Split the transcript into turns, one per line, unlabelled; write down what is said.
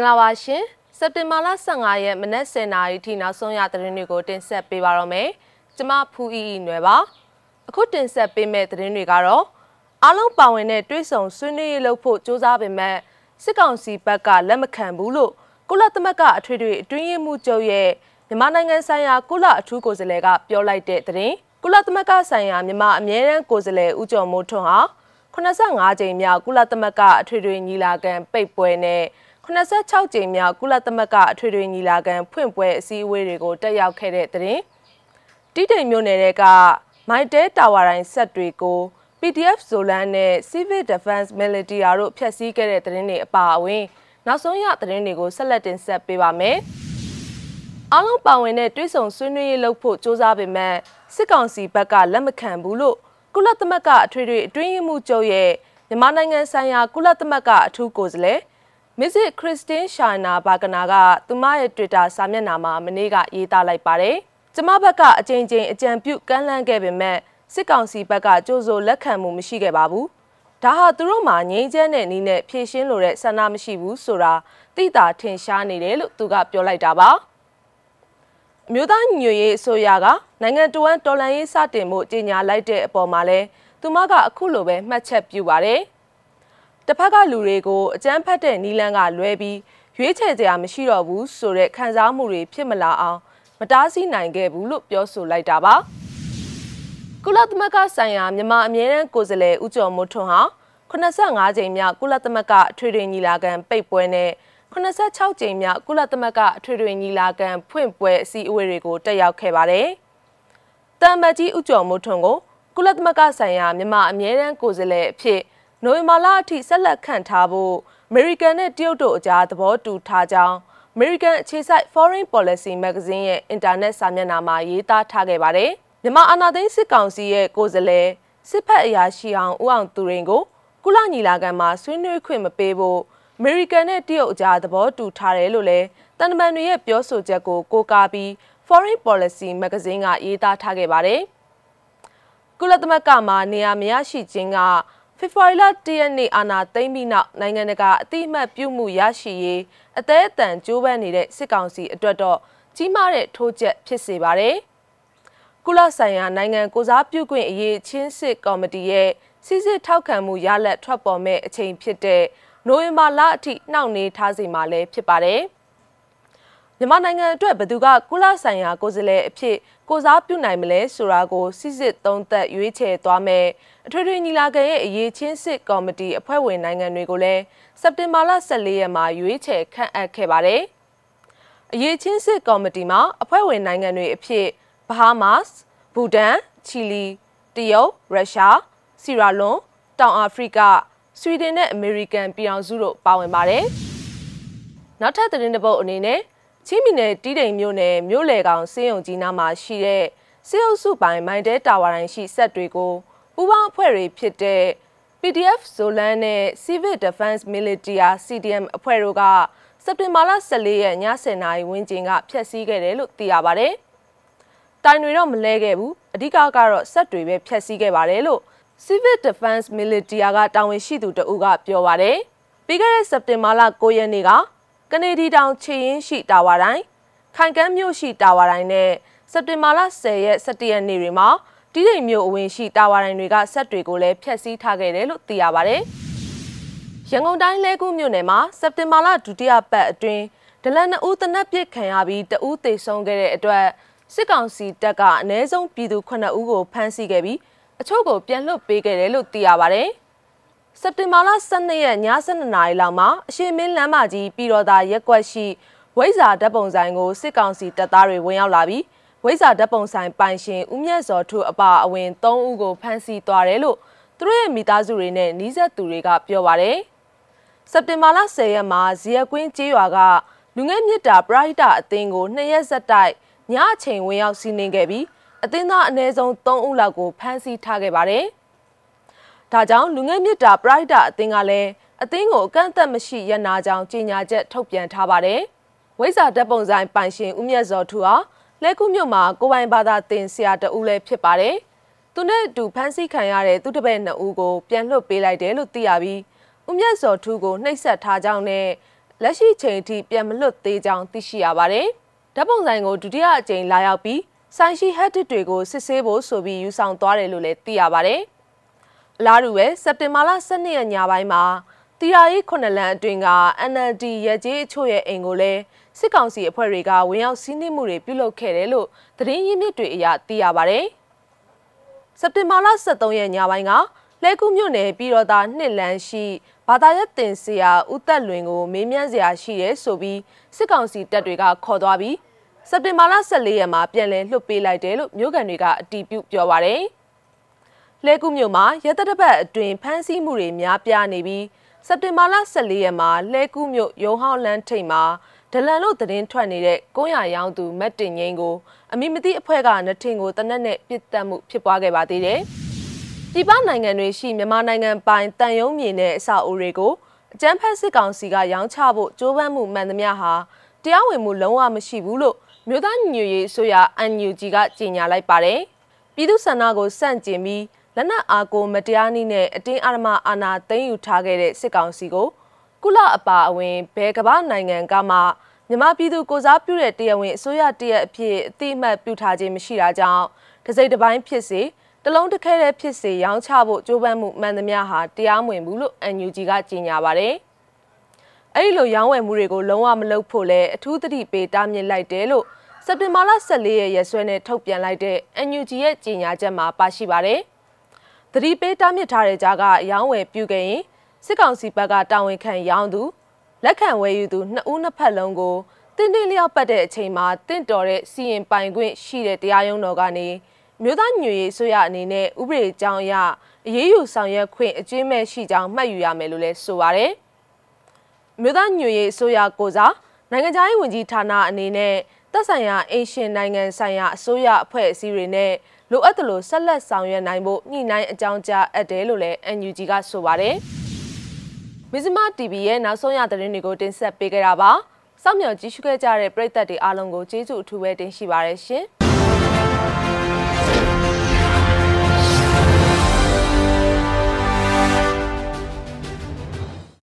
င်္ဂလာပါရှင်စက်တင်ဘာလ15ရက်မနက်10:00နာရီထိနောက်ဆုံးရသတင်းတွေကိုတင်ဆက်ပေးပါတော့မယ်ကျမဖူးအီအီနွယ်ပါအခုတင်ဆက်ပေးမယ့်သတင်းတွေကတော့အားလုံးပါဝင်တဲ့တွဲဆောင်ဆွေးနွေးရေးလုပ်ဖို့စ조사ပေမဲ့စစ်ကောင်စီဘက်ကလက်မခံဘူးလို့ကုလသမဂ္ဂအထွေထွေအတွင်းရေးမှူးချုပ်ရဲ့မြန်မာနိုင်ငံဆိုင်ရာကုလအထူးကိုယ်စားလှယ်ကပြောလိုက်တဲ့သတင်းကုလသမဂ္ဂဆိုင်ရာမြန်မာအမြဲတမ်းကိုယ်စားလှယ်ဦးကျော်မိုးထွန်းဟာ85ကြိမ်မြောက်ကုလသမဂ္ဂအထွေထွေညီလာခံပိတ်ပွဲနဲ့ 86ကြိမ်မြောက်ကုလသမဂ္ဂအထွေထွေညီလာခံဖွင့်ပွဲအစည်းအဝေးတွေကိုတက်ရောက်ခဲ့တဲ့တဲ့တိတိမ်မြို့နယ်ကမိုက်တဲတာဝါတိုင်းဆက်တွေကို PDF ဇိုလန်နဲ့ Civil Defense Military တို့ဖျက်ဆီးခဲ့တဲ့သတင်းတွေအပါအဝင်နောက်ဆုံးရသတင်းတွေကိုဆက်လက်တင်ဆက်ပေးပါမယ်။အားလုံးပါဝင်တဲ့တွဲဆောင်ဆွေးနွေးရေးလုပ်ဖို့စ조사ပေမဲ့စစ်ကောင်စီဘက်ကလက်မခံဘူးလို့ကုလသမဂ္ဂအထွေထွေအတွင်းရေးမှူးချုပ်ရဲ့မြန်မာနိုင်ငံဆိုင်ရာကုလသမဂ္ဂအထူးကိုယ်စားလှယ် မစ်စစ်ခရစ်စတင်ရှာနာဘာကနာကသူမရဲ့ Twitter စာမျက်နှာမှာမနေ့ကရေးသားလိုက်ပါတယ်။ကျမဘက်ကအကြိမ်ကြိမ်အကြံပြုကမ်းလှမ်းခဲ့ပေမဲ့စစ်ကောင်စီဘက်ကကြိုးစိုးလက်ခံမှုမရှိခဲ့ပါဘူး။ဒါဟာသူတို့မှာငြိမ်းချမ်းတဲ့နည်းနဲ့ဖြည့်ရှင်းလိုတဲ့ဆန္ဒမရှိဘူးဆိုတာသိတာထင်ရှားနေတယ်လို့သူကပြောလိုက်တာပါ။မြို့သားညွေရေးအစိုးရကနိုင်ငံတော်ဝန်တော်လှန်ရေးစတင်မှုကြေညာလိုက်တဲ့အပေါ်မှာလဲသူမကအခုလိုပဲမှတ်ချက်ပြုပါတယ်။ တစ်ဖက်ကလူတွေကိုအကြမ်းဖက်တဲ့နီလန်းကလွဲပြီးရွေးချယ်စရာမရှိတော့ဘူးဆိုတဲ့ခံစားမှုတွေဖြစ်မလာအောင်မတားဆီးနိုင်ခဲ့ဘူးလို့ပြောဆိုလိုက်တာပါကုလသမဂ္ဂဆိုင်ရာမြန်မာအမြဲတမ်းကိုယ်စားလှယ်ဦးကျော်မိုးထွန်းဟာ85ကြိမ်မြောက်ကုလသမဂ္ဂအထွေထွေညီလာခံပိတ်ပွဲနဲ့86ကြိမ်မြောက်ကုလသမဂ္ဂအထွေထွေညီလာခံဖွင့်ပွဲအစည်းအဝေးတွေကိုတက်ရောက်ခဲ့ပါတယ်။တမ်မတ်ကြီးဦးကျော်မိုးထွန်းကိုကုလသမဂ္ဂဆိုင်ရာမြန်မာအမြဲတမ်းကိုယ်စားလှယ်အဖြစ် နိုဝင်ဘာလအထိဆက်လက်ခန့်ထားဖို့အမေရိကန်နဲ့တရုတ်တို့အကြားသဘောတူထားကြောင်းအမေရိကန်အခြေစိုက် Foreign Policy Magazine ရဲ့အင်တာနက်စာမျက်နှာမှာရေးသားထားခဲ့ပါတယ်။မြန်မာအာဏာသိမ်းစစ်ကောင်စီရဲ့ကိုယ်စားလှယ်စစ်ဖက်အရာရှိအောင်ဦးအောင်သူရင်ကိုကုလညီလာခံမှာဆွေးနွေးခွင့်မပေးဖို့အမေရိကန်နဲ့တရုတ်အကြားသဘောတူထားတယ်လို့လည်းတန်တမန်တွေရဲ့ပြောဆိုချက်ကိုကိုးကားပြီး Foreign Policy Magazine ကရေးသားထားခဲ့ပါတယ်။ကုလသမဂ္ဂမှာနေရာမရရှိခြင်းက ဖေဖော်ဝါရီလ၁ရက်နေ့အာဏာသိမ်းပြီးနောက်နိုင်ငံတကာအတိအမှတ်ပြုမှုရရှိရေးအသေးအတန်ကြိုးပမ်းနေတဲ့စစ်ကောင်စီအတွက်တော့ကြီးမားတဲ့ထိုးချက်ဖြစ်စေပါတယ်။ကုလဆိုင်ရာနိုင်ငံကိုစားပြုခွင့်အရေးချင်းစစ်ကော်မတီရဲ့စစ်စစ်ထောက်ခံမှုရလက်ထွက်ပေါ်မဲ့အချိန်ဖြစ်တဲ့နိုဝင်ဘာလအထိနှောင့်နှေးထားစီမှာလည်းဖြစ်ပါတယ်။မြန်မာနိုင်ငံအတွက်ဘယ်သူကကုလဆိုင်ရာကိုယ်စားလှယ်အဖြစ် ကိုစားပြုနိုင်မလဲဆိုတာကိုစစ်စစ်သုံးသပ်ရွေးချယ်သွားမယ်အထွေထွေညီလာခံရဲ့အရေးချင်းစစ်ကော်မတီအဖွဲ့ဝင်နိုင်ငံတွေကိုလည်းစက်တင်ဘာလ14ရက်မှာရွေးချယ်ခန့်အပ်ခဲ့ပါတယ်အရေးချင်းစစ်ကော်မတီမှာအဖွဲ့ဝင်နိုင်ငံတွေအဖြစ်ဘဟားမတ်စ်ဘူတန်ချီလီတရုတ်ရုရှားစီရာလွန်တောင်အာဖရိကဆွီဒင်နဲ့အမေရိကန်ပြည်အောင်စုတို့ပါဝင်ပါတယ်နောက်ထပ်သတင်းတစ်ပုဒ်အနေနဲ့ ချင်းပြည်နယ်တီးတိမ်မြို့နယ်မြို့လေကောင်စေယုံကြီးနားမှာရှိတဲ့စေအုပ်စုပိုင်းမိုင်းတဲတာဝါတိုင်းရှိဆက်တွေကိုပူးပေါင်းအဖွဲ့တွေဖြစ်တဲ့ PDF ဇိုလန်နဲ့ Civil Defense Military CDM အဖွဲ့တို့ကစက်တင်ဘာလ14ရက်ည10:00နာရီဝန်းကျင်ကဖျက်ဆီးခဲ့တယ်လို့သိရပါတယ်။တိုင်တွေတော့မလဲခဲ့ဘူး။အဓိကကတော့ဆက်တွေပဲဖျက်ဆီးခဲ့ပါတယ်လို့ Civil Defense Military ကတာဝန်ရှိသူတအူးကပြောပါတယ်။ပြီးခဲ့တဲ့စက်တင်ဘာလ9ရက်နေ့က ကနေဒီတောင်ခြေရင်းရှိတာဝါတိုင်းခိုင်ကမ်းမြို့ရှိတာဝါတိုင်းနဲ့စက်တင်ဘာလ10ရက်17ရက်နေ့တွေမှာတီးတိမ်မြို့အဝင်ရှိတာဝါတိုင်းတွေကဆက်တွေကိုလည်းဖျက်ဆီးထားခဲ့တယ်လို့သိရပါဗျ။ရန်ကုန်တိုင်းလဲကူးမြို့နယ်မှာစက်တင်ဘာလဒုတိယပတ်အတွင်းဒလန်နှဦးတနက်ပစ်ခံရပြီးတဦးသေဆုံးခဲ့တဲ့အတွက်စစ်ကောင်စီတပ်ကအ ਨੇ ဆုံးပြည်သူ9ဦးကိုဖမ်းဆီးခဲ့ပြီးအချို့ကိုပြန်လွှတ်ပေးခဲ့တယ်လို့သိရပါဗျ။ စက်တင်ဘာလ12ရက်ည7:00နာရီလောက်မှာအရှိမင်းလမ်းမကြီးပြည်တော်သာရက်ကွက်ရှိဝိဇာဓာတ်ပုံဆိုင်ကိုစစ်ကောင်စီတပ်သားတွေဝင်ရောက်လာပြီးဝိဇာဓာတ်ပုံဆိုင်ပိုင်ရှင်ဦးမြတ်စောထွအပါအဝင်3ဦးကိုဖမ်းဆီးသွားတယ်လို့သူတို့ရဲ့မိသားစုတွေနဲ့နှီးဆက်သူတွေကပြောပါတယ်။စက်တင်ဘာလ10ရက်မှာဇီယကွင်းကျေးရွာကလူငယ်မြစ်တာပရိုက်တာအသင်းကိုနှစ်ရက်ဆက်တိုက်ညအချိန်ဝင်ရောက်စီးနင်းခဲ့ပြီးအသင်းသားအနည်းဆုံး3ဦးလောက်ကိုဖမ်းဆီးထားခဲ့ပါတယ်။ ဒါကြောင့်လူငယ်မြစ်တာပရိုက်တာအသင်းကလည်းအသင်းကိုအကန့်အသတ်မရှိရနာကြောင်းကြေညာချက်ထုတ်ပြန်ထားပါတယ်။ဝိဇာဓာတ်ပုံဆိုင်ပိုင်ရှင်ဦးမြတ်စောထူဟာလက်ခုမြို့မှာကိုပိုင်ဘာသာတင်ဆရာတဦးလည်းဖြစ်ပါတယ်။သူနဲ့အတူဖမ်းဆီးခံရတဲ့သူတပည့်နှစ်ဦးကိုပြန်လွှတ်ပေးလိုက်တယ်လို့သိရပြီးဦးမြတ်စောထူကိုနှိပ်စက်ထားကြောင်းနဲ့လက်ရှိချိန်အထိပြန်မလွတ်သေးကြောင်းသိရှိရပါတယ်။ဓာတ်ပုံဆိုင်ကိုဒုတိယအကြိမ်လာရောက်ပြီးဆိုင်ရှိဟက်တစ်တွေကိုစစ်ဆေးဖို့ဆိုပြီးယူဆောင်သွားတယ်လို့လည်းသိရပါတယ်။ အလားတူပဲစက်တင်ဘာလ12ရက်ညပိုင်းမှာတီရာရေးခုနှစ်လမ်းအတွင်းက NLD ရဲကြီးအချို့ရဲ့အိမ်ကိုလည်းစစ်ကောင်စီအဖွဲ့တွေကဝင်ရောက်စီးနင်းမှုတွေပြုလုပ်ခဲ့တယ်လို့သတင်းရင်းမြစ်တွေအရသိရပါတယ်။စက်တင်ဘာလ23ရက်ညပိုင်းကလဲကူမြို့နယ်ပြည်တော်သားနှစ်လန်းရှိဘာသာရေးတင်ဆရာဦးသက်လွင်ကိုမေးမြန်းစရာရှိတယ်ဆိုပြီးစစ်ကောင်စီတပ်တွေကခေါ်သွားပြီးစက်တင်ဘာလ14ရက်မှာပြန်လည်လွှတ်ပေးလိုက်တယ်လို့မြို့ကန်တွေကအတည်ပြုပြောပါရယ်။ လဲကူမြို့မှာရတတပတ်အတွင်းဖမ်းဆီးမှုတွေများပြားနေပြီးစက်တင်ဘာလ14ရက်မှာလဲကူမြို့ရုံဟောင်းလန်းထိပ်မှာဒလန်လို့သတင်းထွက်နေတဲ့ကုန်းရရောင်းသူမတ်တင်ငိမ့်ကိုအမိမတိအဖွဲ့ကနထင်ကိုတနက်နဲ့ပြစ်တက်မှုဖြစ်ပွားခဲ့ပါသေးတယ်။ပြည်ပနိုင်ငံတွေရှိမြန်မာနိုင်ငံပိုင်တန်ယုံမြေနဲ့အဆောက်အဦတွေကိုအကြမ်းဖက်စစ်ကောင်စီကရောင်းချဖို့ကြိုးပမ်းမှုမှန်သမျှဟာတရားဝင်မှုလုံးဝမရှိဘူးလို့မြို့သားညွရေးဆိုရ NUG ကကြေညာလိုက်ပါတယ်။ပြည်သူ့ဆန္ဒကိုစန့်ကျင်ပြီး လက်နက်အားကိုမတရားနည်းနဲ့အတင်းအဓမ္မအာဏာသိမ်းယူထားခဲ့တဲ့စစ်ကောင်စီကိုကုလအပါအဝင်ဘယ်ကမ္ဘာနိုင်ငံကမှမြန်မာပြည်သူကိုစားပြုတဲ့တရားဝင်အစိုးရတရက်အဖြစ်အတိအမှတ်ပြုထားခြင်းမရှိတာကြောင့်တစိမ့်တစ်ပိုင်းဖြစ်စေတလုံးတစ်ခဲတဲ့ဖြစ်စေရောင်းချဖို့ကြိုးပမ်းမှုမှန်သမျှဟာတရားမဝင်ဘူးလို့ NUG ကကြေညာပါတယ်။အဲဒီလိုရောင်းဝယ်မှုတွေကိုလုံးဝမလုပ်ဖို့လဲအထူးသတိပေးတားမြစ်လိုက်တယ်လို့စက်တင်ဘာလ14ရက်ရက်စွဲနဲ့ထုတ်ပြန်လိုက်တဲ့ NUG ရဲ့ကြေညာချက်မှာပါရှိပါတယ်။ သတိပေးတားမြစ်ထားတဲ့ကြားကရောင်းဝယ်ပြုခဲ့ရင်စစ်ကောင်စီဘက်ကတာဝန်ခံရောင်းသူလက်ခံဝယ်ယူသူနှစ်ဦးနှစ်ဖက်လုံးကိုတင်းတင်းလျောက်ပတ်တဲ့အချိန်မှာတင့်တော်တဲ့စီရင်ပိုင်ခွင့်ရှိတဲ့တရားရုံးတော်ကနေမြို့သားညွေရေးဆိုရအနေနဲ့ဥပဒေကြောင်းအရအရေးယူဆောင်ရွက်ခွင့်အကျဉ်းမဲ့ရှိကြောင်းမှတ်ယူရမယ်လို့လည်းဆိုပါတယ်။မြို့သားညွေရေးဆိုရကိုစားနိုင်ငံခြားရေးဝန်ကြီးဌာနအနေနဲ့သက်ဆိုင်ရာအင်ရှင်နိုင်ငံဆိုင်ရာအစိုးရအဖွဲ့အစည်းတွေနဲ့ လိုအပ်သလိုဆက်လက်ဆောင်ရွက်နိုင်ဖို့ညှိနှိုင်းအကြောင်းကြားအပ်တယ်လို့လည်း NUG ကဆိုပါတယ်။မဇ္ဈိမ TV ရဲ့နောက်ဆုံးရသတင်းတွေကိုတင်ဆက်ပေးကြတာပါ။စောင့်မျှော်ကြည့်ရှုခဲ့ကြတဲ့ပရိသတ်တွေအားလုံးကိုကျေးဇူးအထူးပဲတင်ရှိပါရရှင်။